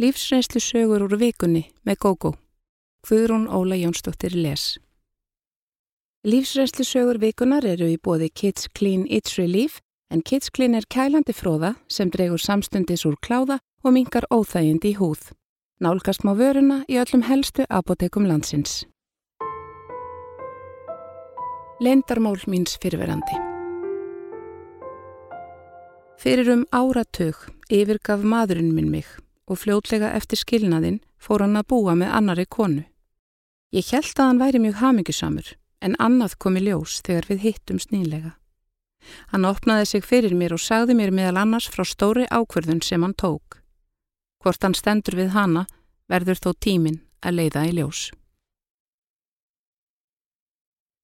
Lífsreynslu sögur úr vikunni með GóGó. Guðrún Óla Jónsdóttir les. Lífsreynslu sögur vikunar eru í bóði Kids Clean It's Relief en Kids Clean er kælandi fróða sem dregur samstundis úr kláða og mingar óþægindi í húð. Nálgast má vöruna í öllum helstu apotekum landsins. Lendarmál míns fyrirverandi Fyrir um áratug yfirgaf maðurinn minn mig og fljótlega eftir skilnaðinn fór hann að búa með annari konu. Ég held að hann væri mjög hamingisamur en annað komi ljós þegar við hittum snýlega. Hann opnaði sig fyrir mér og sagði mér meðal annars frá stóri ákverðun sem hann tók. Hvort hann stendur við hana verður þó tímin að leiða í ljós.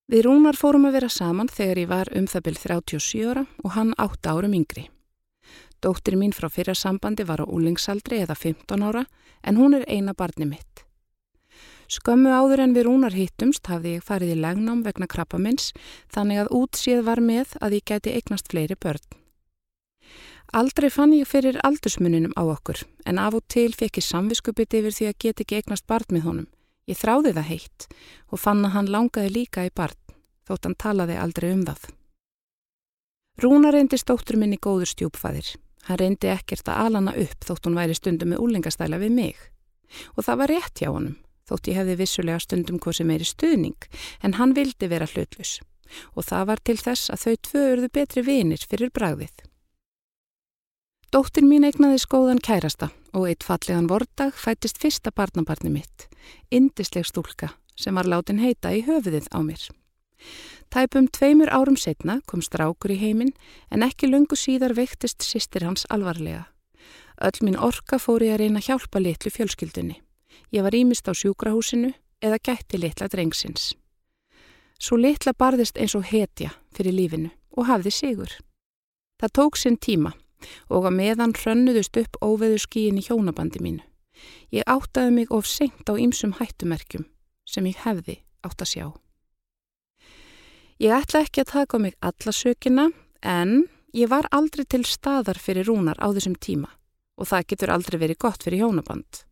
Við Rúnar fórum að vera saman þegar ég var um það byrð 37 ára og hann 8 árum yngri. Dóttir mín frá fyrra sambandi var á úlingsaldri eða 15 ára en hún er eina barni mitt. Skömmu áður en við rúnar hittumst hafði ég farið í legnám vegna krabbamins þannig að útsíð var með að ég geti eignast fleiri börn. Aldrei fann ég fyrir aldursmuninum á okkur en af og til fekk ég samviskupið yfir því að geti ekki eignast barn með honum. Ég þráði það heitt og fann að hann langaði líka í barn þótt hann talaði aldrei um það. Rúna reyndist dóttur minni góður stjúpfæðir. Hann reyndi ekkert að alana upp þótt hún væri stundum með úlingastæla við mig. Og það var rétt hjá honum, þótt ég hefði vissulega stundum hvað sem er í stuðning, en hann vildi vera hlutlus. Og það var til þess að þau tvö urðu betri vinir fyrir bragðið. Dóttin mín eignaði skóðan kærasta og eitt fallegan vordag fættist fyrsta barnabarni mitt, indisleg stúlka sem var látin heita í höfuðið á mér. Tæpum tveimur árum setna kom strákur í heiminn en ekki lungu síðar veiktist sýstir hans alvarlega. Öll minn orka fóri að reyna að hjálpa litlu fjölskyldunni. Ég var ímist á sjúkrahúsinu eða gætti litla drengsins. Svo litla barðist eins og hetja fyrir lífinu og hafði sigur. Það tók sinn tíma og að meðan hrönnuðust upp óveðu skíin í hjónabandi mínu. Ég áttaði mig of senkt á ýmsum hættumerkjum sem ég hefði átt að sjá. Ég ætla ekki að taka mig alla sökina en ég var aldrei til staðar fyrir rúnar á þessum tíma og það getur aldrei verið gott fyrir hjónaband.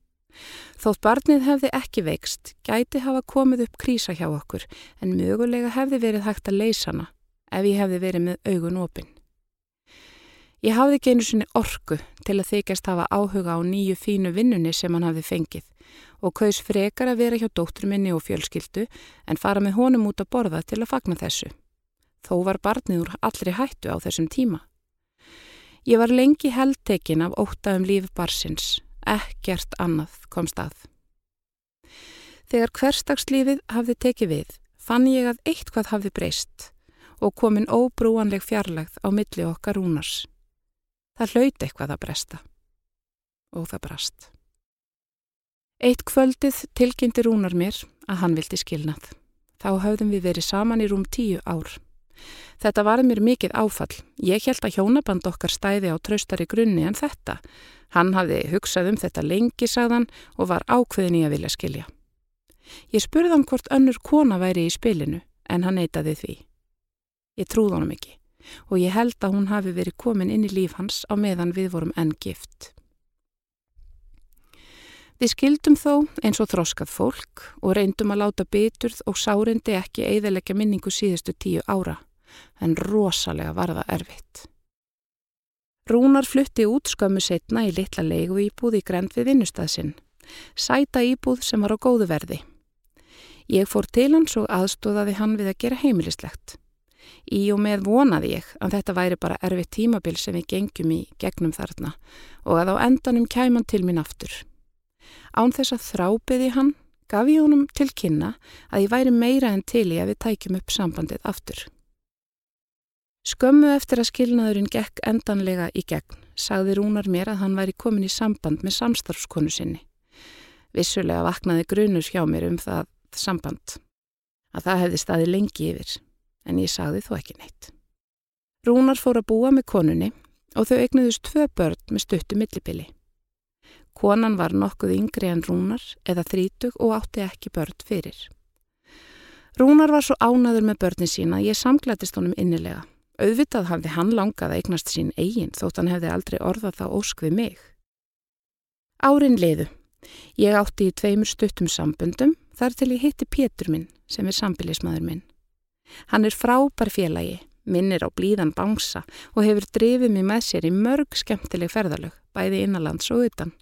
Þótt barnið hefði ekki veikst, gæti hafa komið upp krísa hjá okkur en mögulega hefði verið hægt að leysa hana ef ég hefði verið með augun opinn. Ég hafði ekki einu sinni orku til að þykjast hafa áhuga á nýju fínu vinnunni sem hann hafði fengið og kaus frekar að vera hjá dóttur minni og fjölskyldu en fara með honum út að borða til að fagna þessu. Þó var barnið úr allri hættu á þessum tíma. Ég var lengi heldtekin af ótaðum líf barsins, ekkert annað komst að. Þegar hverstagslífið hafði tekið við, fann ég að eitthvað hafði breyst og komin óbrúanleg fjarlagð á milli okkar rúnars. Það hlauti eitthvað að bresta. Og það brast. Eitt kvöldið tilkynnti Rúnar mér að hann vildi skilnað. Þá höfðum við verið saman í rúm tíu ár. Þetta var mér mikið áfall. Ég held að hjónaband okkar stæði á traustari grunni en þetta. Hann hafði hugsað um þetta lengi, sagðan, og var ákveðin í að vilja skilja. Ég spurði hann hvort önnur kona væri í spilinu, en hann neytaði því. Ég trúð honum ekki og ég held að hún hafi verið komin inn í líf hans á meðan við vorum enn gift. Við skildum þó eins og þroskað fólk og reyndum að láta biturð og sárendi ekki eiðalegja minningu síðustu tíu ára, en rosalega var það erfitt. Rúnar flutti út skömmu setna í litla leigu íbúð í grend við vinnustæðsinn, sæta íbúð sem var á góðu verði. Ég fór til hans og aðstóðaði hann við að gera heimilislegt. Í og með vonaði ég að þetta væri bara erfitt tímabil sem við gengjum í gegnum þarna og að á endanum kæman til mín aftur. Án þess að þrápiði hann gaf ég honum til kynna að ég væri meira en til í að við tækjum upp sambandið aftur. Skömmu eftir að skilnaðurinn gekk endanlega í gegn, sagði Rúnar mér að hann væri komin í samband með samstarfskonu sinni. Vissulega vaknaði grunur hjá mér um það samband, að það hefði staði lengi yfir, en ég sagði þó ekki neitt. Rúnar fór að búa með konunni og þau egnuðust tvö börn með stuttu millipili. Konan var nokkuð yngri en Rúnar eða þrítug og átti ekki börn fyrir. Rúnar var svo ánaður með börni sína að ég samglætist honum innilega. Auðvitað hafði hann langað að eignast sín eigin þótt hann hefði aldrei orðað þá ósk við mig. Árin liðu. Ég átti í tveimur stuttum sambundum þar til ég hitti Pétur minn sem er sambilismadur minn. Hann er frábær félagi, minnir á blíðan bánsa og hefur drifið mig með sér í mörg skemmtileg ferðalög, bæði innanlands og utan.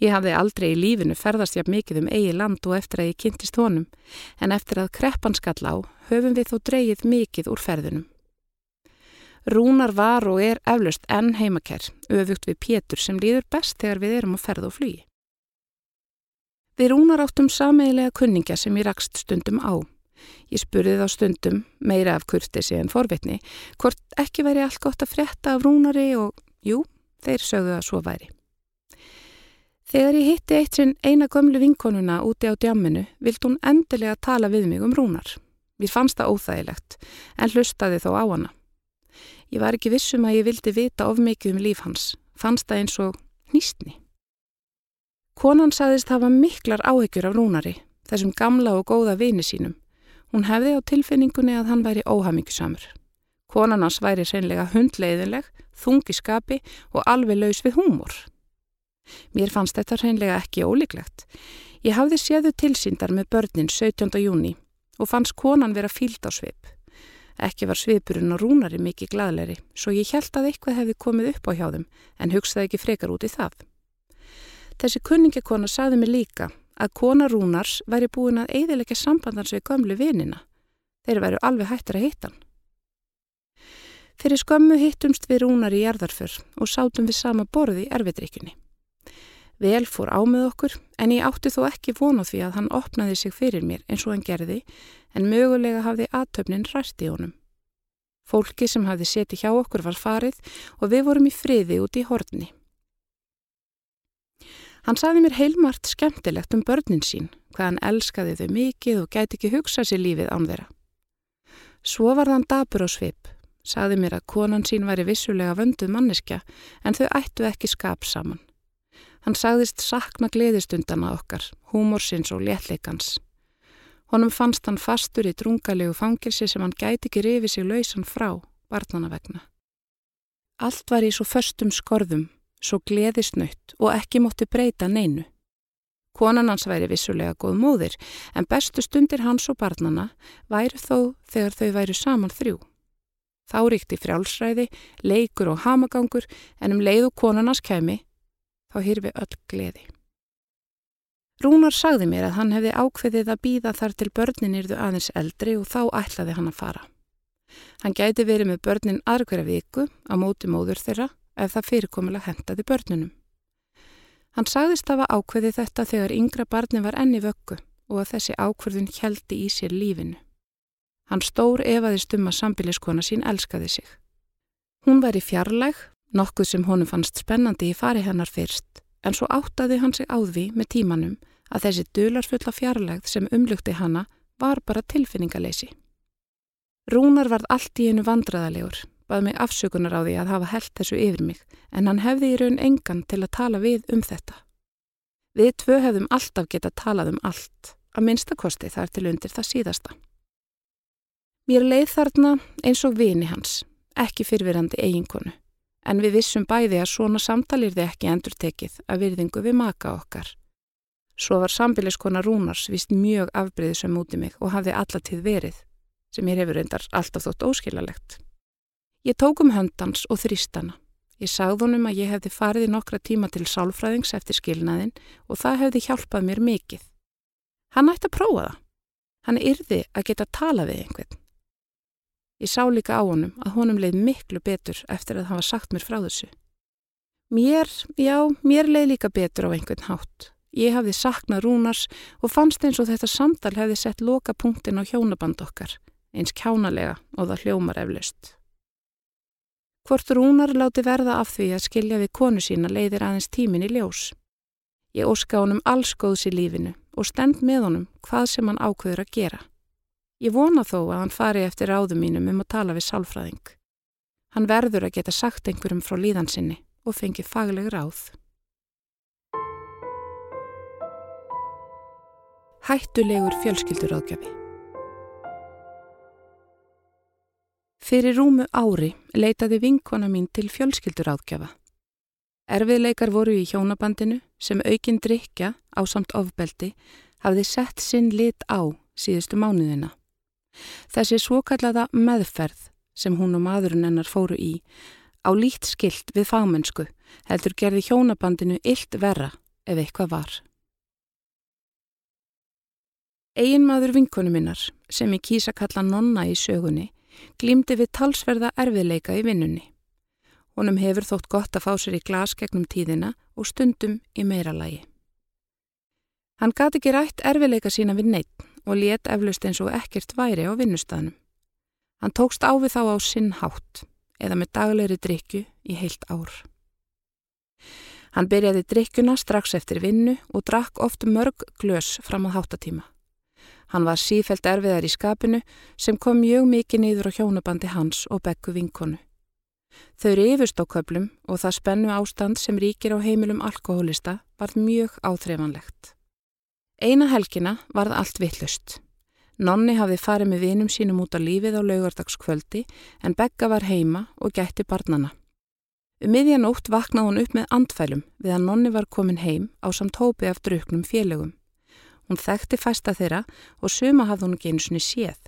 Ég hafði aldrei í lífinu ferðast jafn mikið um eigi land og eftir að ég kynntist honum, en eftir að kreppan skall á höfum við þó dreyið mikið úr ferðunum. Rúnar var og er eflaust enn heimakær, öfugt við Pétur sem líður best þegar við erum að ferða og flugi. Við Rúnar áttum sameigilega kunningja sem ég rakst stundum á. Ég spurði þá stundum, meira af kurtisi en forvitni, hvort ekki væri allt gott að frétta af Rúnari og, jú, þeir sögðu að svo væri. Þegar ég hitti eitt sinn eina gömlu vinkonuna úti á djamminu vilt hún endilega tala við mig um rúnar. Mér fannst það óþægilegt en hlustaði þó á hana. Ég var ekki vissum að ég vildi vita of mikið um líf hans, fannst það eins og nýstni. Konan saðist hafa miklar áhyggjur af rúnari, þessum gamla og góða vini sínum. Hún hefði á tilfinningunni að hann væri óhamingjusamur. Konan hans væri reynlega hundleiðinleg, þungi skapi og alveg laus við húmor. Mér fannst þetta hreinlega ekki ólíklegt. Ég hafði séðu tilsýndar með börnin 17. júni og fannst konan vera fíld á svip. Ekki var svipurinn og rúnari mikið gladleri, svo ég held að eitthvað hefði komið upp á hjá þeim en hugsaði ekki frekar út í það. Þessi kunningakona saði mig líka að kona rúnars væri búin að eiðilegja sambandans við gömlu vinina. Þeir væru alveg hættir að hitta hann. Fyrir skömmu hittumst við rúnar í jarðarför og sátum við sama borði í erfiðrykjunni. Vel fór á með okkur en ég átti þó ekki vonu því að hann opnaði sig fyrir mér eins og hann gerði en mögulega hafði aðtöfnin ræst í honum. Fólki sem hafði setið hjá okkur var farið og við vorum í friði út í horni. Hann saði mér heilmart skemmtilegt um börnin sín, hvað hann elskaði þau mikið og gæti ekki hugsað sér lífið án þeirra. Svo var þann dabur á svip, saði mér að konan sín væri vissulega vönduð manneskja en þau ættu ekki skap saman. Hann sagðist sakna gleðistundana okkar, húmorsins og léttleikans. Honum fannst hann fastur í drungalegu fangilsi sem hann gæti ekki rifið sig lausan frá, barnana vegna. Allt var í svo förstum skorðum, svo gleðisnöytt og ekki mótti breyta neinu. Konan hans væri vissulega góð móðir, en bestu stundir hans og barnana væri þó þegar þau væri saman þrjú. Þá ríkti frjálsræði, leikur og hamagangur, en um leið og konarnas kemi þá hýrfi öll gleði. Rúnar sagði mér að hann hefði ákveðið að býða þar til börnin yrðu aðeins eldri og þá ætlaði hann að fara. Hann gæti verið með börnin aðra viku á móti móður þeirra ef það fyrirkomulega hendaði börnunum. Hann sagðist að hafa ákveðið þetta þegar yngra barni var enni vöggu og að þessi ákveðun heldi í sér lífinu. Hann stór efaðist um að sambiliskona sín elskaði sig. Hún var í fjarlæg Nokkuð sem honum fannst spennandi í fari hennar fyrst, en svo áttaði hann sig á því með tímanum að þessi dularfulla fjarlægð sem umlugti hanna var bara tilfinningaleysi. Rúnar varð allt í einu vandraðalegur, bað mig afsökunar á því að hafa held þessu yfir mig, en hann hefði í raun engan til að tala við um þetta. Við tvö hefðum alltaf getað talað um allt, að minnstakosti þar til undir það síðasta. Mér leið þarna eins og vini hans, ekki fyrfirandi eiginkonu en við vissum bæði að svona samtalir þið ekki endur tekið að virðingu við maka okkar. Svo var sambiliskona Rúnars vist mjög afbreyðisum út í mig og hafði allatíð verið, sem ég hefur reyndar alltaf þótt óskilalegt. Ég tók um höndans og þrýstana. Ég sagði honum að ég hefði farið í nokkra tíma til sálfræðings eftir skilnaðin og það hefði hjálpað mér mikið. Hann ætti að prófa það. Hann yrði að geta tala við einhvern. Ég sá líka á honum að honum leið miklu betur eftir að hafa sagt mér frá þessu. Mér, já, mér leið líka betur á einhvern hátt. Ég hafði saknað Rúnars og fannst eins og þetta samtal hefði sett loka punktin á hjónaband okkar, eins kjánalega og það hljómar eflaust. Hvort Rúnar láti verða af því að skilja við konu sína leiðir aðeins tímin í ljós. Ég óska honum alls góðs í lífinu og stend með honum hvað sem hann ákveður að gera. Ég vona þó að hann fari eftir áðum mínum um að tala við sálfræðing. Hann verður að geta sagt einhverjum frá líðan sinni og fengi fagleg ráð. Hættulegur fjölskyldur ágjafi Fyrir rúmu ári leitaði vinkona mín til fjölskyldur ágjafa. Erfiðleikar voru í hjónabandinu sem aukinn drikja á samt ofbeldi hafði sett sinn lit á síðustu mánuðina. Þessi svokallaða meðferð sem hún og maðurinn hennar fóru í á lít skilt við fagmennsku heldur gerði hjónabandinu illt verra ef eitthvað var. Eginmaður vinkonu minnar, sem ég kýsa kalla nonna í sögunni, glýmdi við talsverða erfiðleika í vinnunni. Honum hefur þótt gott að fá sér í glas gegnum tíðina og stundum í meira lagi. Hann gati ekki rætt erfiðleika sína við neitt og let eflust eins og ekkert væri á vinnustafnum. Hann tókst á við þá á sinn hátt eða með daglegri drikju í heilt ár. Hann byrjaði drikkuna strax eftir vinnu og drakk oft mörg glös fram á háttatíma. Hann var sífælt erfiðar í skapinu sem kom mjög mikið niður á hjónabandi hans og beggu vinkonu. Þau rifust á köplum og það spennu ástand sem ríkir á heimilum alkohólista var mjög áþreifanlegt. Eina helgina varð allt vittlust. Nonni hafði farið með vinum sínum út á lífið á laugardagskvöldi en Begga var heima og gætti barnana. Um miðjanótt vaknaði hún upp með andfælum við að Nonni var komin heim á samt hópi af druknum félögum. Hún þekkti fæsta þeirra og suma hafði hún ekki einu svoni séð.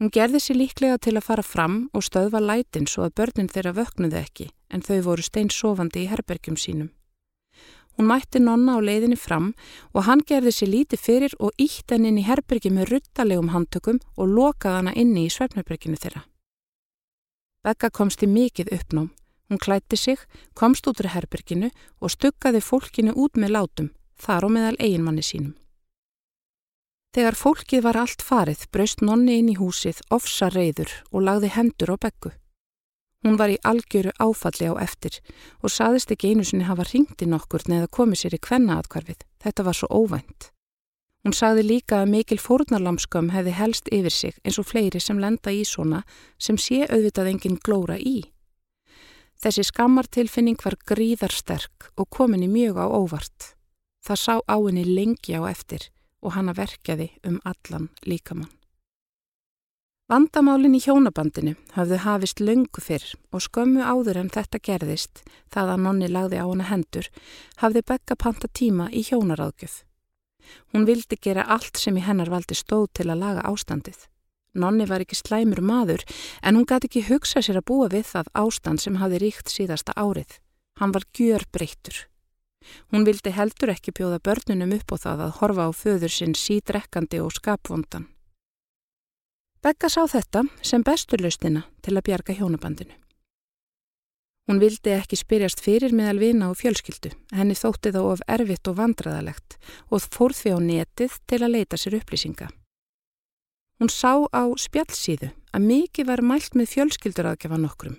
Hún gerði sér líklega til að fara fram og stöðva lætin svo að börnin þeirra vöknuði ekki en þau voru stein sofandi í herbergjum sínum. Hún mætti nonna á leiðinni fram og hann gerði sér líti fyrir og ítt henn inn í herbergi með ruttalegum handtökum og lokaði hana inni í svefnherberginu þeirra. Begga komst í mikið uppnám. Hún klætti sig, komst út úr herberginu og stuggaði fólkinu út með látum, þar og meðal eiginmanni sínum. Þegar fólkið var allt farið braust nonni inn í húsið ofsa reyður og lagði hendur á beggu. Hún var í algjöru áfalli á eftir og saðist ekki einu sinni hafa ringti nokkur neða komið sér í kvennaatkvarfið. Þetta var svo óvænt. Hún sagði líka að mikil fórnarlamskam hefði helst yfir sig eins og fleiri sem lenda í svona sem sé auðvitað enginn glóra í. Þessi skammartilfinning var gríðarsterk og komin í mjög á óvart. Það sá á henni lengi á eftir og hanna verkjaði um allan líkamann. Vandamálin í hjónabandinu hafðu hafist löngu fyrr og skömmu áður en þetta gerðist, það að nonni lagði á hana hendur, hafði begga panta tíma í hjónaráðgjöf. Hún vildi gera allt sem í hennar valdi stóð til að laga ástandið. Nonni var ekki slæmur maður en hún gæti ekki hugsa sér að búa við það ástand sem hafði ríkt síðasta árið. Hann var gjör breyttur. Hún vildi heldur ekki bjóða börnunum upp á það að horfa á föður sinn sídrekkandi og skapvondan. Begga sá þetta sem besturlaustina til að bjarga hjónabandinu. Hún vildi ekki spyrjast fyrir meðal vina og fjölskyldu, henni þótti þá of erfitt og vandraðalegt og fór því á netið til að leita sér upplýsinga. Hún sá á spjallsíðu að mikið var mælt með fjölskylduraðgefa nokkrum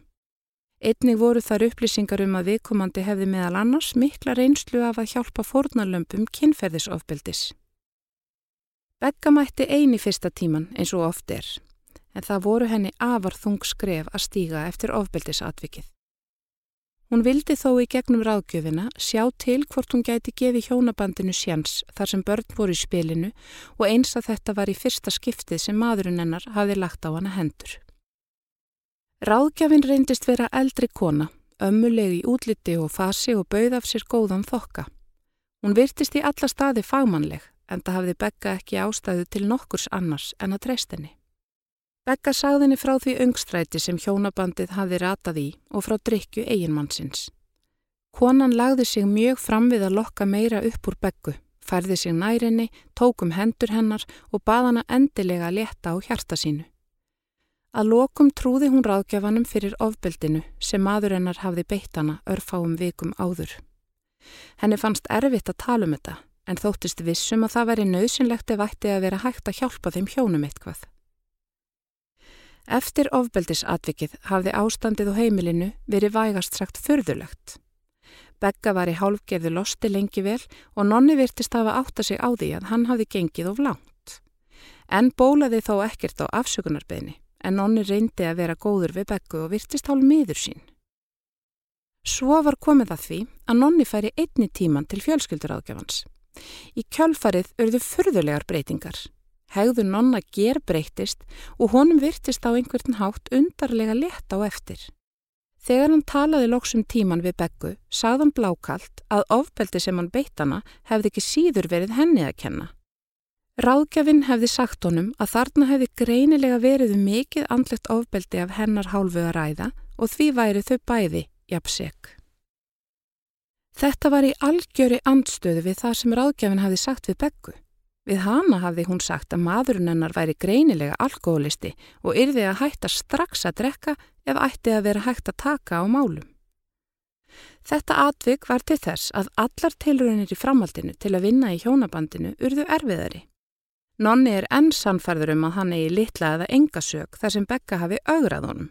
Einnig voru þar upplýsingar um að viðkomandi hefði meðal annars mikla reynslu af að hjálpa fórnarlömpum kynferðisofbildis. Begga mætti eini fyrsta tíman eins og oft er, en það voru henni afar þung skref að stíga eftir ofbildisatvikið. Hún vildi þó í gegnum ráðgjöfina sjá til hvort hún gæti gefi hjónabandinu sjans þar sem börn voru í spilinu og eins að þetta var í fyrsta skiptið sem maðurinn hennar hafi lagt á hana hendur. Ráðgjafin reyndist vera eldri kona, ömmulegi útliti og fasi og bauð af sér góðan þokka. Hún virtist í alla staði fagmannleg en það hafði Begga ekki ástæðu til nokkurs annars en að treyst henni. Begga sagðinni frá því öngstræti sem hjónabandið hafði ratað í og frá drikju eiginmannsins. Konan lagði sig mjög fram við að lokka meira upp úr Beggu, færði sig nærinni, tókum hendur hennar og baðana endilega að leta á hjarta sínu. Að lokum trúði hún ráðgjafanum fyrir ofbeldinu sem maður hennar hafði beitt hana örfáum vikum áður. Henni fannst erfitt að tala um þetta en þóttist vissum að það veri nöðsynlegt ef ætti að vera hægt að hjálpa þeim hjónum eitthvað. Eftir ofbeldisatvikið hafði ástandið og heimilinu verið vægast sagt förðulegt. Begga var í hálfgerðu losti lengi vel og nonni virtist hafa átta sig á því að hann hafði gengið of langt. En bólaði þó ekkert á afsökunarbeginni en nonni reyndi að vera góður við beggu og virtist hálf miður sín. Svo var komið að því að nonni færi einni tíman til fjölskylduráðgjafans. Í kjölfarið örðu fyrðulegar breytingar. Hegðu nonna ger breytist og honum virtist á einhvern hátt undarlega leta á eftir. Þegar hann talaði loksum tíman við Beggu, sagði hann blákalt að ofbeldi sem hann beitt hana hefði ekki síður verið henni að kenna. Ráðgjafinn hefði sagt honum að þarna hefði greinilega verið mikið andlegt ofbeldi af hennar hálfu að ræða og því væri þau bæði jafnsek. Þetta var í algjöri andstöðu við það sem ráðgjafinn hefði sagt við Beggu. Við hana hafði hún sagt að maðurinn hennar væri greinilega alkoholisti og yrði að hætta strax að drekka ef ætti að vera hægt að taka á málum. Þetta atvik var til þess að allar tilröðinir í framhaldinu til að vinna í hjónabandinu urðu erfiðari. Nonni er enn sannferður um að hann eigi litla eða enga sög þar sem Begga hafi augrað honum.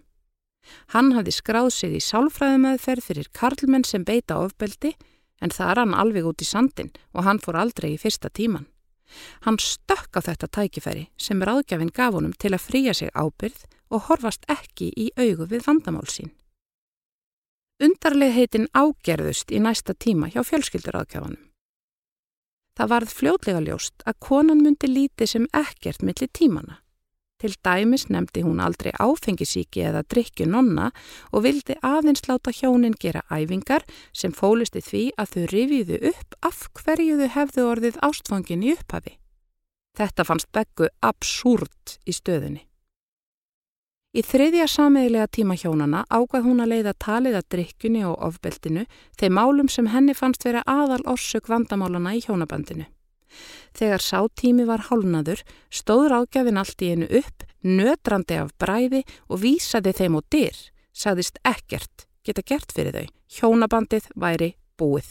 Hann hafi skráð sig í sálfræðumæðferð fyrir karlmenn sem beita ofbeldi en það er hann alveg út í sandin og hann fór aldrei í fyrsta tíman. Hann stökk á þetta tækifæri sem ráðgjafinn gaf honum til að fríja sig ábyrð og horfast ekki í augu við vandamál sín. Undarleg heitin ágerðust í næsta tíma hjá fjölskyldur áðgjafanum. Það varð fljótlega ljóst að konan myndi líti sem ekkert millir tímana. Til dæmis nefndi hún aldrei áfengisíki eða drikju nonna og vildi aðeins láta hjónin gera æfingar sem fólisti því að þau rifiðu upp af hverju þau hefðu orðið ástfangin í upphafi. Þetta fannst Beggu absúrt í stöðunni. Í þriðja sameiglega tíma hjónana ágað hún að leiða talið að drikkjunni og ofbeldinu þeir málum sem henni fannst vera aðal orsök vandamálana í hjónabandinu. Þegar sátími var hálnaður stóður ágæfin allt í einu upp, nötrandi af bræði og vísaði þeim á dyr, sagðist ekkert, geta gert fyrir þau, hjónabandið væri búið.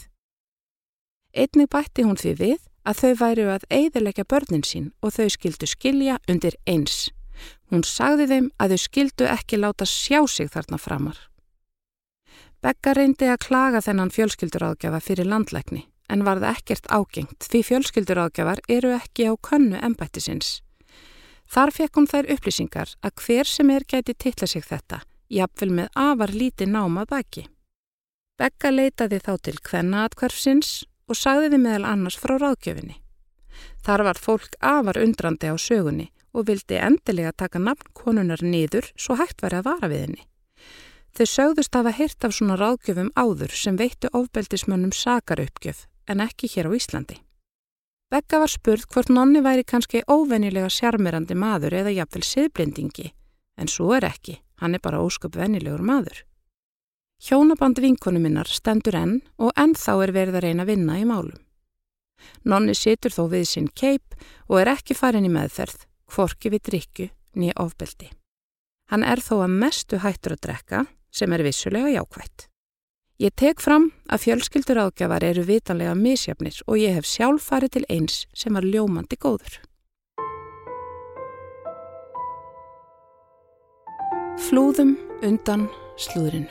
Einnig bætti hún því við að þau væri að eiðilegja börnin sín og þau skildu skilja undir eins. Hún sagði þeim að þau skildu ekki láta sjá sig þarna framar. Begga reyndi að klaga þennan fjölskylduráðgjafa fyrir landlækni en varði ekkert ágengt því fjölskylduráðgjafar eru ekki á könnu ennbættisins. Þar fekk hún þær upplýsingar að hver sem er gæti tilla sig þetta, jafnvel með afar líti námað baki. Begga leitaði þá til kvennaatkvarfsins og sagði þið meðal annars frá ráðgjöfinni. Þar var fólk afar undrandi á sögunni og vildi endilega taka nafn konunar niður svo hægt væri að vara við henni. Þau sögðust hafa heyrt af svona ráðgjöfum áður sem veittu ofbeldismönnum sakarauppgjöf en ekki hér á Íslandi. Begga var spurð hvort nonni væri kannski óvennilega sjarmirandi maður eða jafnvel siðblendingi, en svo er ekki, hann er bara ósköp vennilegur maður. Hjónaband vinkonu minnar stendur enn og ennþá er verið að reyna að vinna í málum. Nonni situr þó við sinn keip og er ekki farin í meðferð kvorki við drikju nýja ofbeldi. Hann er þó að mestu hættur að drekka sem er vissulega jákvætt. Ég tek fram að fjölskyldur ágjafar eru vitanlega misjafnir og ég hef sjálf farið til eins sem var ljómandi góður. Flúðum undan slúðrinu.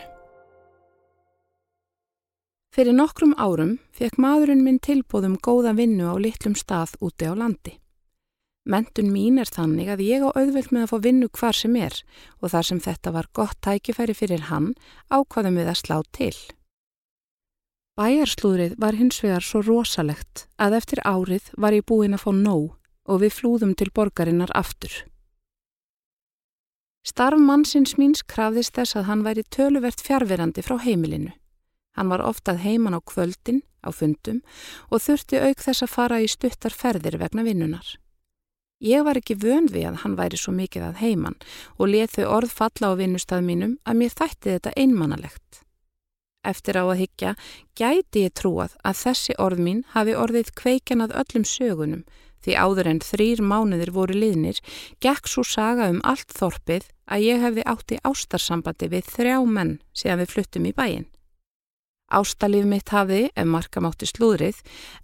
Fyrir nokkrum árum fekk maðurinn minn tilbúðum góða vinnu á litlum stað úti á landi. Mentun mín er þannig að ég á auðvelt með að fá vinnu hvar sem er og þar sem þetta var gott tækifæri fyrir hann ákvaðum við að slá til. Bæjarslúðrið var hins vegar svo rosalegt að eftir árið var ég búinn að fá nóg og við flúðum til borgarinnar aftur. Starf mannsins míns krafðist þess að hann væri töluvert fjárverandi frá heimilinu. Hann var oftað heiman á kvöldin, á fundum og þurfti auk þess að fara í stuttar ferðir vegna vinnunar. Ég var ekki vön við að hann væri svo mikið að heiman og leð þau orð falla á vinnustað mínum að mér þætti þetta einmannalegt. Eftir á að higgja gæti ég trúað að þessi orð mín hafi orðið kveikan að öllum sögunum því áður en þrýr mánuðir voru liðnir gekk svo saga um allt þorpið að ég hefði átti ástarsambandi við þrjá menn síðan við fluttum í bæin. Ástalíf mitt hafi, ef markamátti slúðrið,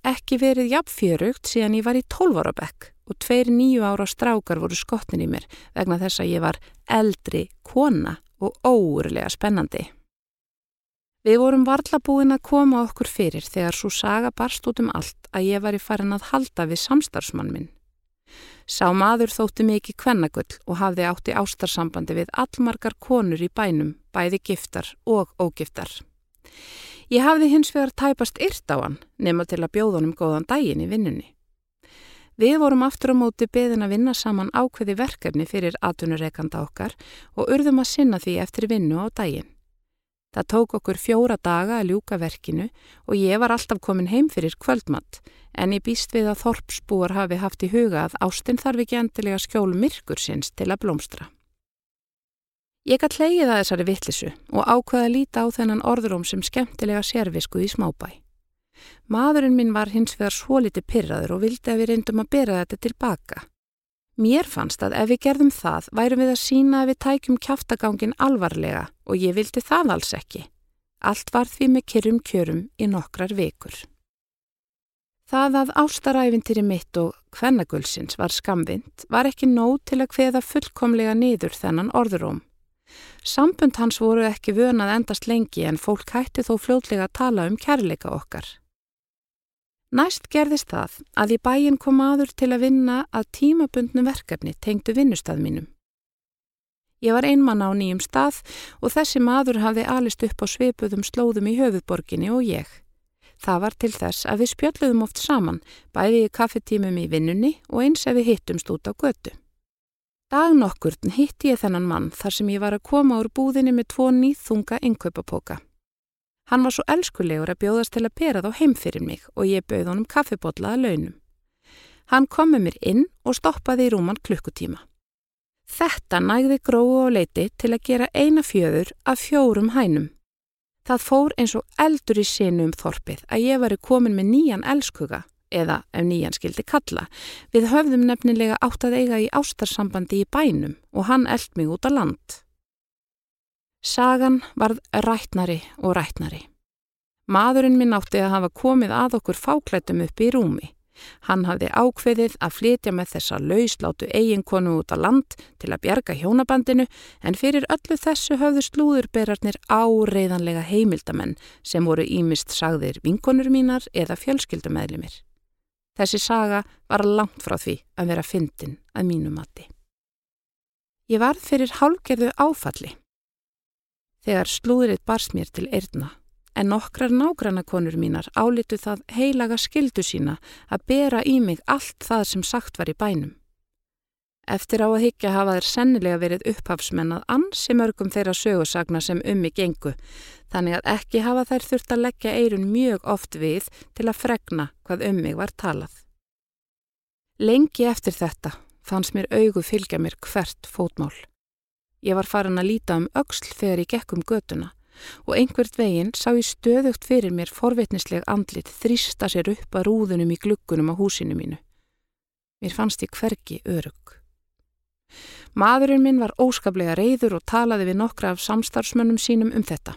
ekki verið jafnfjörugt síðan ég var í tólvarabekk og tveir nýju ára strákar voru skottin í mér vegna þess að ég var eldri kona og óurlega spennandi. Við vorum varlabúin að koma okkur fyrir þegar svo saga barst út um allt að ég var í farin að halda við samstarfsmann minn. Sá maður þótti mikið kvennagull og hafði átti ástarsambandi við allmargar konur í bænum, bæði giftar og ógiftar. Ég hafði hins vegar tæpast yrt á hann nema til að bjóðunum góðan daginn í vinnunni. Við vorum aftur á móti beðin að vinna saman ákveði verkefni fyrir atvinnureikanda okkar og urðum að sinna því eftir vinnu á daginn. Það tók okkur fjóra daga að ljúka verkinu og ég var alltaf komin heim fyrir kvöldmatt en ég býst við að Þorpsbúar hafi haft í huga að ástinn þarf ekki endilega skjól myrkur sinns til að blómstra. Ég gætt leiðið að þessari vittlisu og ákvaði að líta á þennan orðróm sem skemmtilega sérvisku í smábæ. Maðurinn minn var hins vegar svo liti pyrraður og vildi að við reyndum að bera þetta tilbaka. Mér fannst að ef við gerðum það værum við að sína að við tækjum kjáftagangin alvarlega og ég vildi það alls ekki. Allt var því með kyrrum kjörum í nokkrar vekur. Það að ástaræfintýri mitt og hvernagulsins var skamvind var ekki nóg til að hveða fullkomlega niður þennan orðuróm. Sambund hans voru ekki vönað endast lengi en fólk hætti þó fljóðlega að tala um kærleika okkar. Næst gerðist það að í bæin kom aður til að vinna að tímabundnu verkefni tengdu vinnustað mínum. Ég var einmann á nýjum stað og þessi maður hafði alist upp á sveipuðum slóðum í höfuðborginni og ég. Það var til þess að við spjöldluðum oft saman, bæði í kaffetímum í vinnunni og eins ef við hittumst út á götu. Dag nokkurn hitti ég þennan mann þar sem ég var að koma úr búðinni með tvo nýþunga innkaupapoka. Hann var svo elskulegur að bjóðast til að bera þá heim fyrir mig og ég bauð honum kaffibotlaða launum. Hann kom með mér inn og stoppaði í rúman klukkutíma. Þetta nægði gróu og leiti til að gera eina fjöður af fjórum hænum. Það fór eins og eldur í sinu um þorpið að ég var komin með nýjan elskuga, eða ef nýjan skildi kalla. Við höfðum nefnilega átt að eiga í ástarsambandi í bænum og hann eld mig út á land. Sagan varð rætnari og rætnari. Maðurinn minn átti að hafa komið að okkur fáklættum upp í rúmi. Hann hafði ákveðið að flytja með þessa lauslátu eiginkonu út á land til að bjarga hjónabandinu en fyrir öllu þessu höfðu slúðurberarnir áreiðanlega heimildamenn sem voru ímist sagðir vinkonur mínar eða fjölskyldumæðlimir. Þessi saga var langt frá því að vera fyndin að mínu mati. Ég varð fyrir hálgerðu áfalli þegar slúðrið bars mér til eirna, en nokkrar nágrannakonur mínar álitu það heilaga skildu sína að bera í mig allt það sem sagt var í bænum. Eftir á að higgja hafa þeir sennilega verið upphafsmennað ansi mörgum þeirra sögursagna sem um mig gengu, þannig að ekki hafa þær þurft að leggja eirun mjög oft við til að fregna hvað um mig var talað. Lengi eftir þetta fannst mér augu fylgja mér hvert fótmál. Ég var farin að líta um auksl þegar ég gekk um göduna og einhvert veginn sá ég stöðugt fyrir mér forvitnisleg andlit þrýsta sér upp að rúðunum í gluggunum á húsinu mínu. Mér fannst ég hvergi örug. Maðurinn minn var óskaplega reyður og talaði við nokkra af samstarfsmönnum sínum um þetta.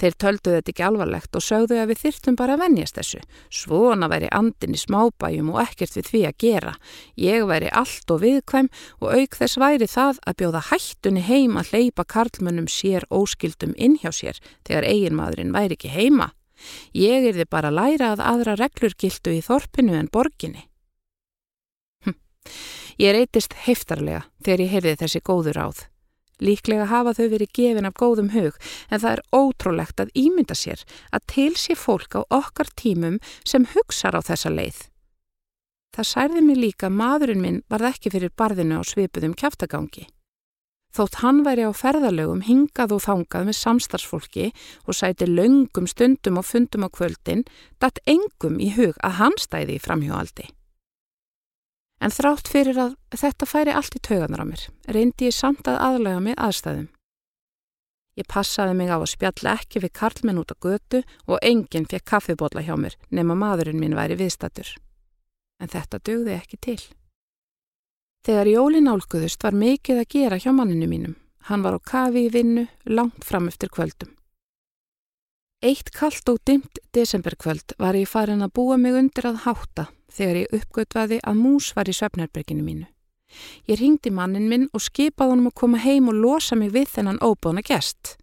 Þeir töldu þetta ekki alvarlegt og sögðu að við þyrtum bara að venjast þessu. Svona væri andin í smábæjum og ekkert við því að gera. Ég væri allt og viðkvæm og auk þess væri það að bjóða hættunni heim að hleypa karlmönnum sér óskildum inn hjá sér þegar eiginmaðurinn væri ekki heima. Ég er þið bara að læra að aðra reglur gildu í þorpinu en borginni. Hm. Ég reytist heftarlega þegar ég heyrði þessi góður áð. Líklega hafa þau verið gefin af góðum hug en það er ótrúlegt að ímynda sér að til sé fólk á okkar tímum sem hugsar á þessa leið. Það særði mig líka maðurinn minn varð ekki fyrir barðinu á svipuðum kæftagangi. Þótt hann væri á ferðalögum hingað og þangað með samstarfsfólki og sæti löngum stundum og fundum á kvöldin, datt engum í hug að hann stæði í framhjóaldi. En þrátt fyrir að þetta færi allt í tauganar á mér, reyndi ég samt að aðlega mig aðstæðum. Ég passaði mig á að spjalla ekki við karlmenn út á götu og enginn fekk kaffibótla hjá mér nema maðurinn minn væri viðstatur. En þetta dögði ekki til. Þegar jólin álguðust var mikið að gera hjá manninu mínum. Hann var á kafi í vinnu langt fram eftir kvöldum. Eitt kallt og dimt desemberkvöld var ég farin að búa mig undir að hátta þegar ég uppgötvaði að mús var í söfnarberginu mínu. Ég ringdi mannin minn og skipaði honum að koma heim og losa mig við þennan óbóna gest.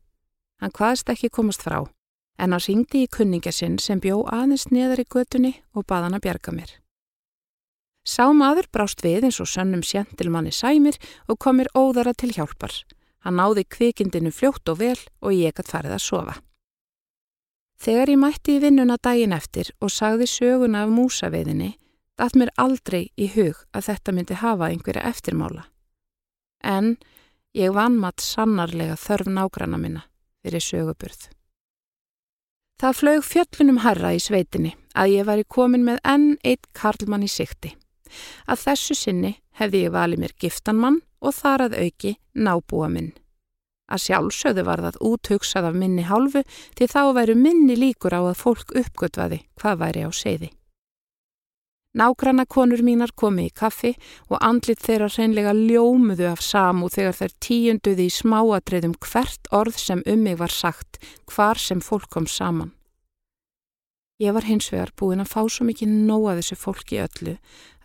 Hann hvaðist ekki komast frá, en hann ringdi í kunninga sinn sem bjó aðeins neðar í götunni og baði hann að bjarga mér. Sá maður brást við eins og sönnum sjentilmanni sæmir og komir óðara til hjálpar. Hann náði kvikindinu fljótt og vel og ég gætt farið að sofa. Þegar ég mætti í vinnuna daginn eftir og sagði söguna af músaveðinni, datt mér aldrei í hug að þetta myndi hafa einhverja eftirmála. En ég vann maður sannarlega þörf nágrana minna fyrir söguburð. Það flög fjöllunum harra í sveitinni að ég væri komin með enn eitt karlmann í sikti. Að þessu sinni hefði ég valið mér giftanmann og þar að auki nábúa minn. Að sjálfsögðu var það úthugsað af minni hálfu til þá væru minni líkur á að fólk uppgötvaði hvað væri á seiði. Nágranna konur mínar komi í kaffi og andlit þeirra hreinlega ljómuðu af samú þegar þær tíunduði í smáadriðum hvert orð sem um mig var sagt, hvar sem fólk kom saman. Ég var hins vegar búin að fá svo mikið nóa þessu fólki öllu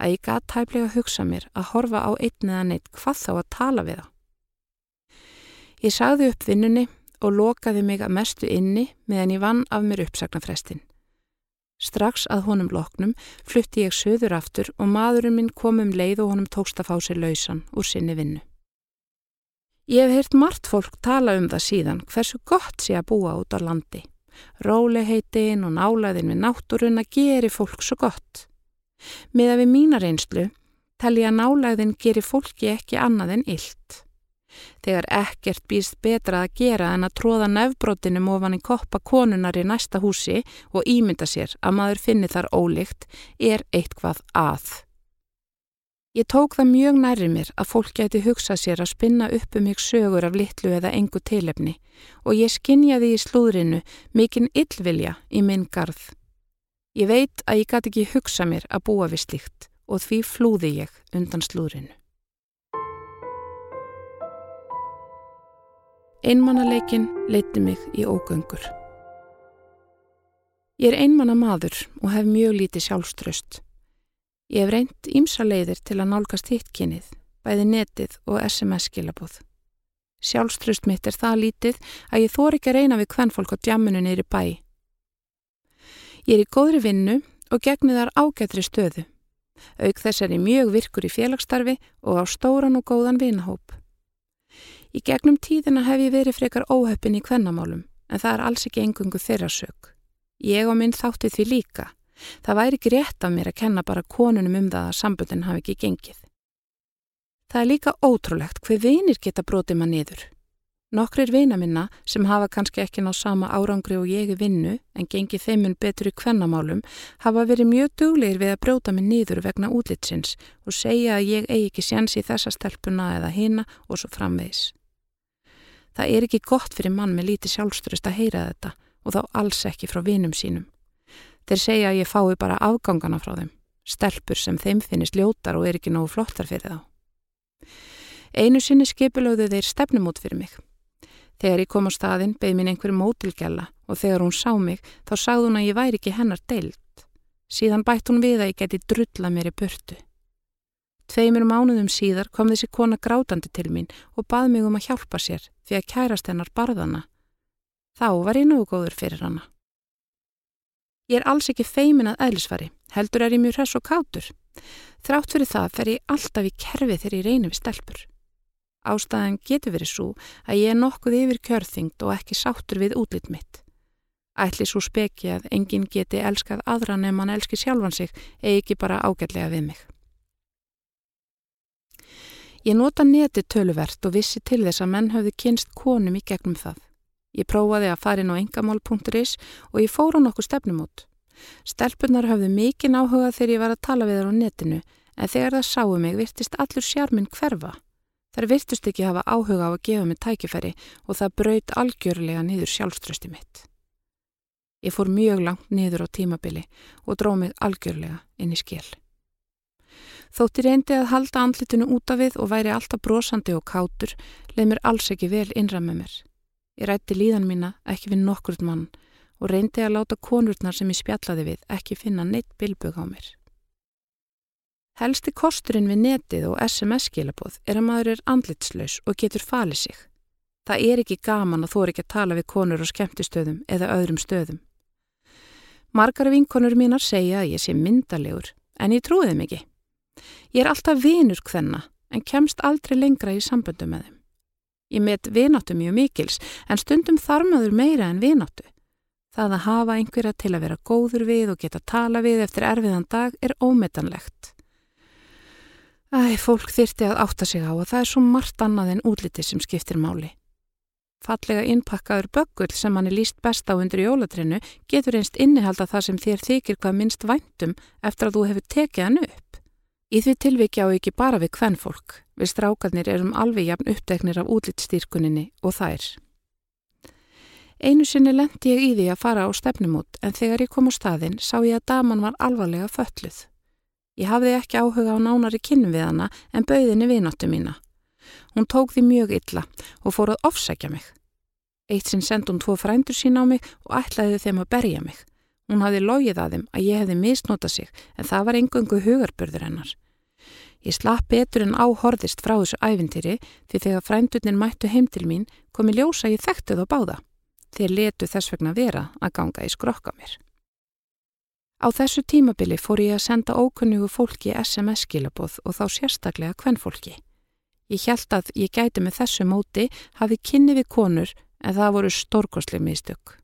að ég gæti tæplega að hugsa mér að horfa á einn eða neitt hvað þá að tala við það. Ég sagði upp vinnunni og lokaði mig að mestu inni meðan ég vann af mér uppsagnafrestin. Strax að honum loknum flutti ég söður aftur og maðurinn minn kom um leið og honum tókst að fá sér lausan úr sinni vinnu. Ég hef heyrt margt fólk tala um það síðan hversu gott sé að búa út á landi. Róleheitin og nálaðin við náttúrun að geri fólk svo gott. Miða við mínar einslu telli að nálaðin geri fólki ekki annað en illt. Þegar ekkert býst betra að gera en að tróða nefbrotinum ofan í koppa konunar í næsta húsi og ímynda sér að maður finni þar ólíkt er eitthvað að. Ég tók það mjög nærri mér að fólk gæti hugsa sér að spinna upp um mig sögur af litlu eða engu tilefni og ég skinjaði í slúðrinu mikinn yllvilja í minn garð. Ég veit að ég gæti ekki hugsa mér að búa við slíkt og því flúði ég undan slúðrinu. Einmannaleikin leiti mig í ógöngur. Ég er einmanna maður og hef mjög lítið sjálfströst. Ég hef reynt ímsa leiðir til að nálgast hittkynnið, bæði netið og SMS-skilabóð. Sjálfströst mitt er það lítið að ég þór ekki að reyna við hvern fólk á djamminu neyri bæ. Ég er í góðri vinnu og gegni þar ágættri stöðu. Auk þess er ég mjög virkur í félagsstarfi og á stóran og góðan vinahóp. Í gegnum tíðina hef ég verið frekar óhöppin í kvennamálum, en það er alls ekki engungu þeirra sög. Ég og minn þátti því líka. Það væri ekki rétt af mér að kenna bara konunum um það að sambundin hafi ekki gengið. Það er líka ótrúlegt hver vinir geta brotið maður niður. Nokkrir vina minna sem hafa kannski ekki ná sama árangri og ég vinnu en gengið þeimun betur í kvennamálum hafa verið mjög dugleir við að brjóta mig niður vegna útlitsins og segja að ég eigi ekki séns í þessa stelpuna eða hina og svo framvegis. Það er ekki gott fyrir mann með lítið sjálfströst að heyra þetta og þá alls ekki frá vinum sínum. Þeir segja að ég fái bara afgangana frá þeim, stelpur sem þeim finnist ljótar og er ekki nógu flottar fyrir þá. Einu sinni skipilögðu þeir stefnum út fyrir mig. Þegar ég kom á staðin beð mín einhverju mótilgjalla og þegar hún sá mig þá sagði hún að ég væri ekki hennar deilt. Síðan bætt hún við að ég geti drulla mér í burtu. Tveimur mánuðum síðar kom þessi kona grátandi til mín og bað mig um að hjálpa sér því að kærast hennar barðana. Þá var ég nógu góður fyrir hana. Ég er alls ekki feimin að eðlisfari, heldur er ég mjög hress og kátur. Þrátt fyrir það fer ég alltaf í kerfi þegar ég reynir við stelpur. Ástæðan getur verið svo að ég er nokkuð yfir kjörþyngd og ekki sáttur við útlitt mitt. Ætli svo speki að enginn geti elskað aðra nefn mann elski sjálfan sig eða ekki bara ágætlega við mig. Ég nota neti töluvert og vissi til þess að menn hafði kynst konum í gegnum það. Ég prófaði að fara inn á engamál.is og ég fór á nokkuð stefnum út. Stelpunar hafði mikinn áhuga þegar ég var að tala við þar á netinu en þegar það sáu mig virtist allur sjárminn hverfa. Þar virtust ekki hafa áhuga á að gefa mig tækifæri og það braut algjörlega niður sjálfströsti mitt. Ég fór mjög langt niður á tímabili og dróð mig algjörlega inn í skil. Þótti reyndi að halda andlitinu út af við og væri alltaf brosandi og kátur, leið mér alls ekki vel innram með mér. Ég rætti líðan mína ekki við nokkur mann og reyndi að láta konurnar sem ég spjallaði við ekki finna neitt bilbög á mér. Helsti kosturinn við netið og SMS-skilabóð er að maður er andlitslaus og getur falið sig. Það er ekki gaman að er ekki að tala við konur á skemmtistöðum eða öðrum stöðum. Margar vinkonur mínar segja að ég sé myndalegur en ég trúið þeim ekki. Ég er alltaf vinur hvenna en kemst aldrei lengra í samböndu með þeim. Ég met vináttu mjög mikils en stundum þarmaður meira en vináttu. Það að hafa einhverja til að vera góður við og geta tala við eftir erfiðan dag er ómetanlegt. Æ, fólk þyrti að átta sig á að það er svo margt annað en útliti sem skiptir máli. Fallega innpakkaður böggull sem hann er líst best á undir jólatrennu getur einst innihalda það sem þér þykir hvað minnst væntum eftir að þú hefur tekið hann upp. Í því tilviki á ekki bara við hvern fólk, við strákarnir erum alveg jafn uppdeknir af útlitstýrkuninni og þær. Einu sinni lendi ég í því að fara á stefnumút en þegar ég kom á staðinn sá ég að daman var alvarlega fölluð. Ég hafði ekki áhuga á nánari kynnu við hana en bauðinni vináttu mína. Hún tók því mjög illa og fór að ofsækja mig. Eitt sinn sendi hún tvo frændur sín á mig og ætlaði þeim að berja mig. Hún hafði logið að þeim að ég hefði misnotað sig en það var engungu hugarbörður hennar. Ég slapp betur en áhorðist frá þessu ævintýri því þegar frændurnir mættu heim til mín komi ljósa ég þekktu þá báða. Þeir letu þess vegna vera að ganga í skrokka mér. Á þessu tímabili fór ég að senda ókunnugu fólki SMS-skilaboð og þá sérstaklega hvernfólki. Ég held að ég gæti með þessu móti hafi kynni við konur en það voru stórkosli mistök.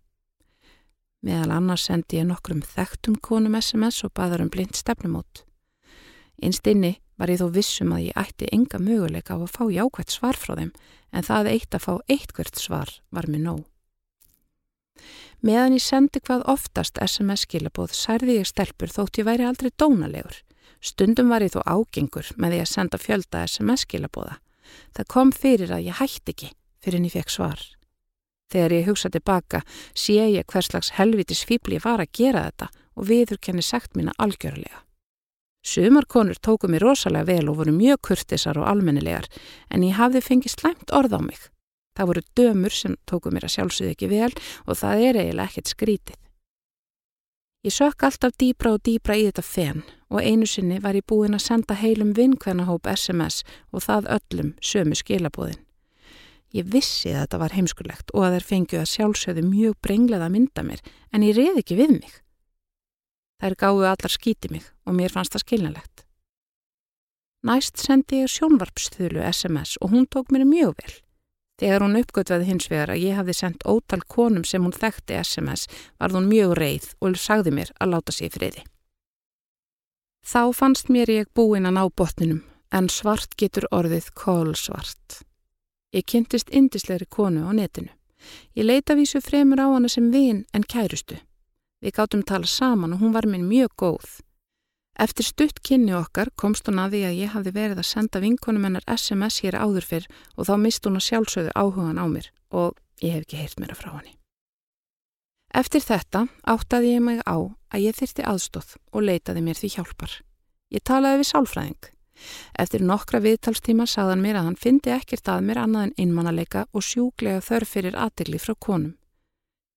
Meðal annars sendi ég nokkrum þekktum konum SMS og baðar um blind stefnumót. Einst inni var ég þó vissum að ég ætti enga möguleika á að fá jákvæmt svar frá þeim en það eitt að fá eitthvert svar var mér nóg. Meðan ég sendi hvað oftast SMS-skilabóð særði ég stelpur þótt ég væri aldrei dónalegur. Stundum var ég þó ágengur með því að senda fjölda SMS-skilabóða. Það kom fyrir að ég hætti ekki fyrir en ég fekk svar. Þegar ég hugsa tilbaka sé ég hvers slags helvitis fýbli var að gera þetta og viður kenni sagt mína algjörlega. Sumarkonur tóku mér rosalega vel og voru mjög kurtisar og almennilegar en ég hafði fengið slæmt orð á mig. Það voru dömur sem tóku mér að sjálfsögðu ekki vel og það er eiginlega ekkert skrítið. Ég sök alltaf dýbra og dýbra í þetta fenn og einu sinni var ég búin að senda heilum vinkvennahóp SMS og það öllum sömu skilabóðin. Ég vissi að þetta var heimskulegt og að þeir fengju að sjálfsögðu mjög brenglega að mynda mér en ég reði ekki við mig. Þær gáðu allar skíti mig og mér fannst það skilnalegt. Næst sendi ég sjónvarpsþölu SMS og hún tók mér mjög vel. Þegar hún uppgötvaði hins vegar að ég hafði sendt ótal konum sem hún þekkti SMS var hún mjög reið og sagði mér að láta sig friði. Þá fannst mér ég búinn að ná botninum en svart getur orðið kólsvart. Ég kynntist indislegri konu á netinu. Ég leita vísu fremur á hana sem vin en kærustu. Við gáttum tala saman og hún var minn mjög góð. Eftir stutt kynni okkar komst hún að því að ég hafði verið að senda vinkonum hennar SMS hér áður fyrr og þá mist hún að sjálfsögðu áhugan á mér og ég hef ekki heyrt mér að frá henni. Eftir þetta áttaði ég mig á að ég þyrti aðstóð og leitaði mér því hjálpar. Ég talaði við sálfræðing. Eftir nokkra viðtalstíma saðan mér að hann fyndi ekkert að mér annað en einmannalega og sjúglega þörf fyrir aðtegli frá konum.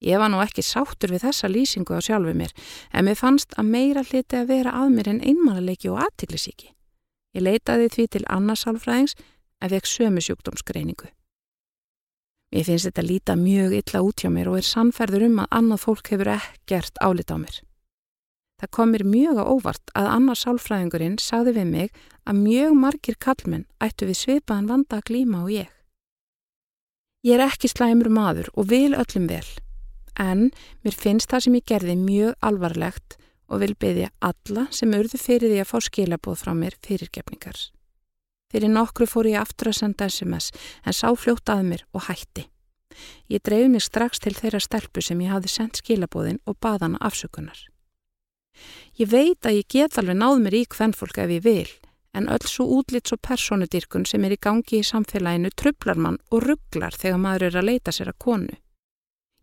Ég var nú ekki sáttur við þessa lýsingu á sjálfu mér, en mér fannst að meira hliti að vera að mér en einmannalegi og aðtiklisíki. Ég leitaði því til annarsálfræðings ef ekki sömu sjúkdómsgreiningu. Mér finnst þetta líta mjög illa út hjá mér og er sannferður um að annað fólk hefur ekkert álit á mér. Það kom mér mjög á óvart að annarsálfræðingurinn sagði við mig að mjög margir kallmenn ættu við svipaðan vanda að glíma og ég. Ég er ekki slæmur maður og vil öllum vel en mér finnst það sem ég gerði mjög alvarlegt og vil byggja alla sem urðu fyrir því að fá skilabóð frá mér fyrirgefningar. Fyrir nokkru fór ég aftur að senda SMS en sá fljótt að mér og hætti. Ég dreif mig strax til þeirra stelpu sem ég hafði sendt skilabóðin og baðana afsökunar. Ég veit að ég get alveg náð mér í hvern fólk ef ég vil, en öll svo útlits og personudyrkun sem er í gangi í samfélaginu trublar mann og rugglar þegar maður er að leita sér að konu.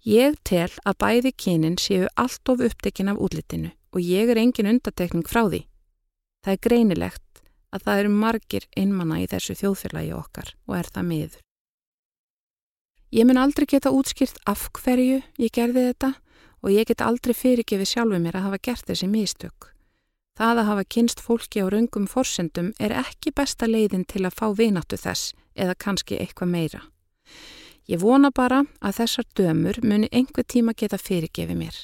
Ég tel að bæði kynin séu allt of upptekinn af útlitinu og ég er engin undatekning frá því. Það er greinilegt að það eru margir einmanna í þessu þjóðfélagi okkar og er það miður. Ég mun aldrei geta útskýrt af hverju ég gerði þetta og ég get aldrei fyrirgefið sjálfu mér að hafa gert þessi mistök. Það að hafa kynst fólki á raungum forsendum er ekki besta leiðin til að fá vináttu þess eða kannski eitthvað meira. Ég vona bara að þessar dömur muni einhver tíma geta fyrirgefið mér.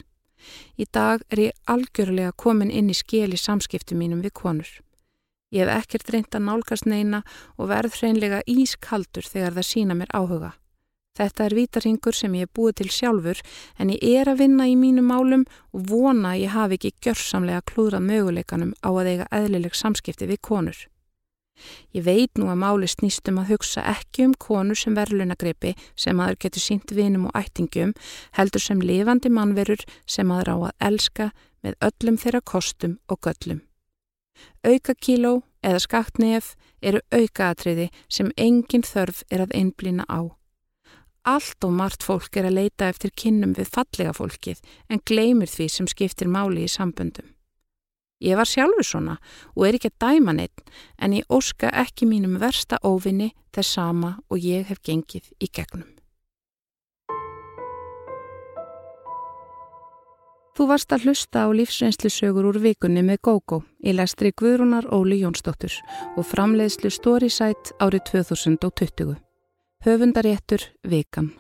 Í dag er ég algjörlega komin inn í skil í samskiptu mínum við konur. Ég hef ekkert reynd að nálgast neina og verð hreinlega ískaldur þegar það sína mér áhuga. Þetta er vítarhingur sem ég hef búið til sjálfur en ég er að vinna í mínu málum og vona ég hafi ekki gjörsamlega klúðrað möguleikanum á að eiga eðlileg samskipti við konur. Ég veit nú að máli snýstum að hugsa ekki um konu sem verðlunagreipi sem aður getur sínt vinum og ættingum, heldur sem lifandi mannverur sem aður á að elska með öllum þeirra kostum og göllum. Auka kíló eða skaktnef eru aukaatriði sem engin þörf er að einblýna á. Allt og margt fólk er að leita eftir kinnum við fallega fólkið en gleymir því sem skiptir máli í samböndum. Ég var sjálfur svona og er ekki að dæma neitt en ég óska ekki mínum versta óvinni þess sama og ég hef gengið í gegnum. Þú varst að hlusta á lífsreynslusögur úr vikunni með GóGó í lestri Guðrúnar Óli Jónsdóttur og framleiðslu Storysight árið 2020. Höfundaréttur Vikan.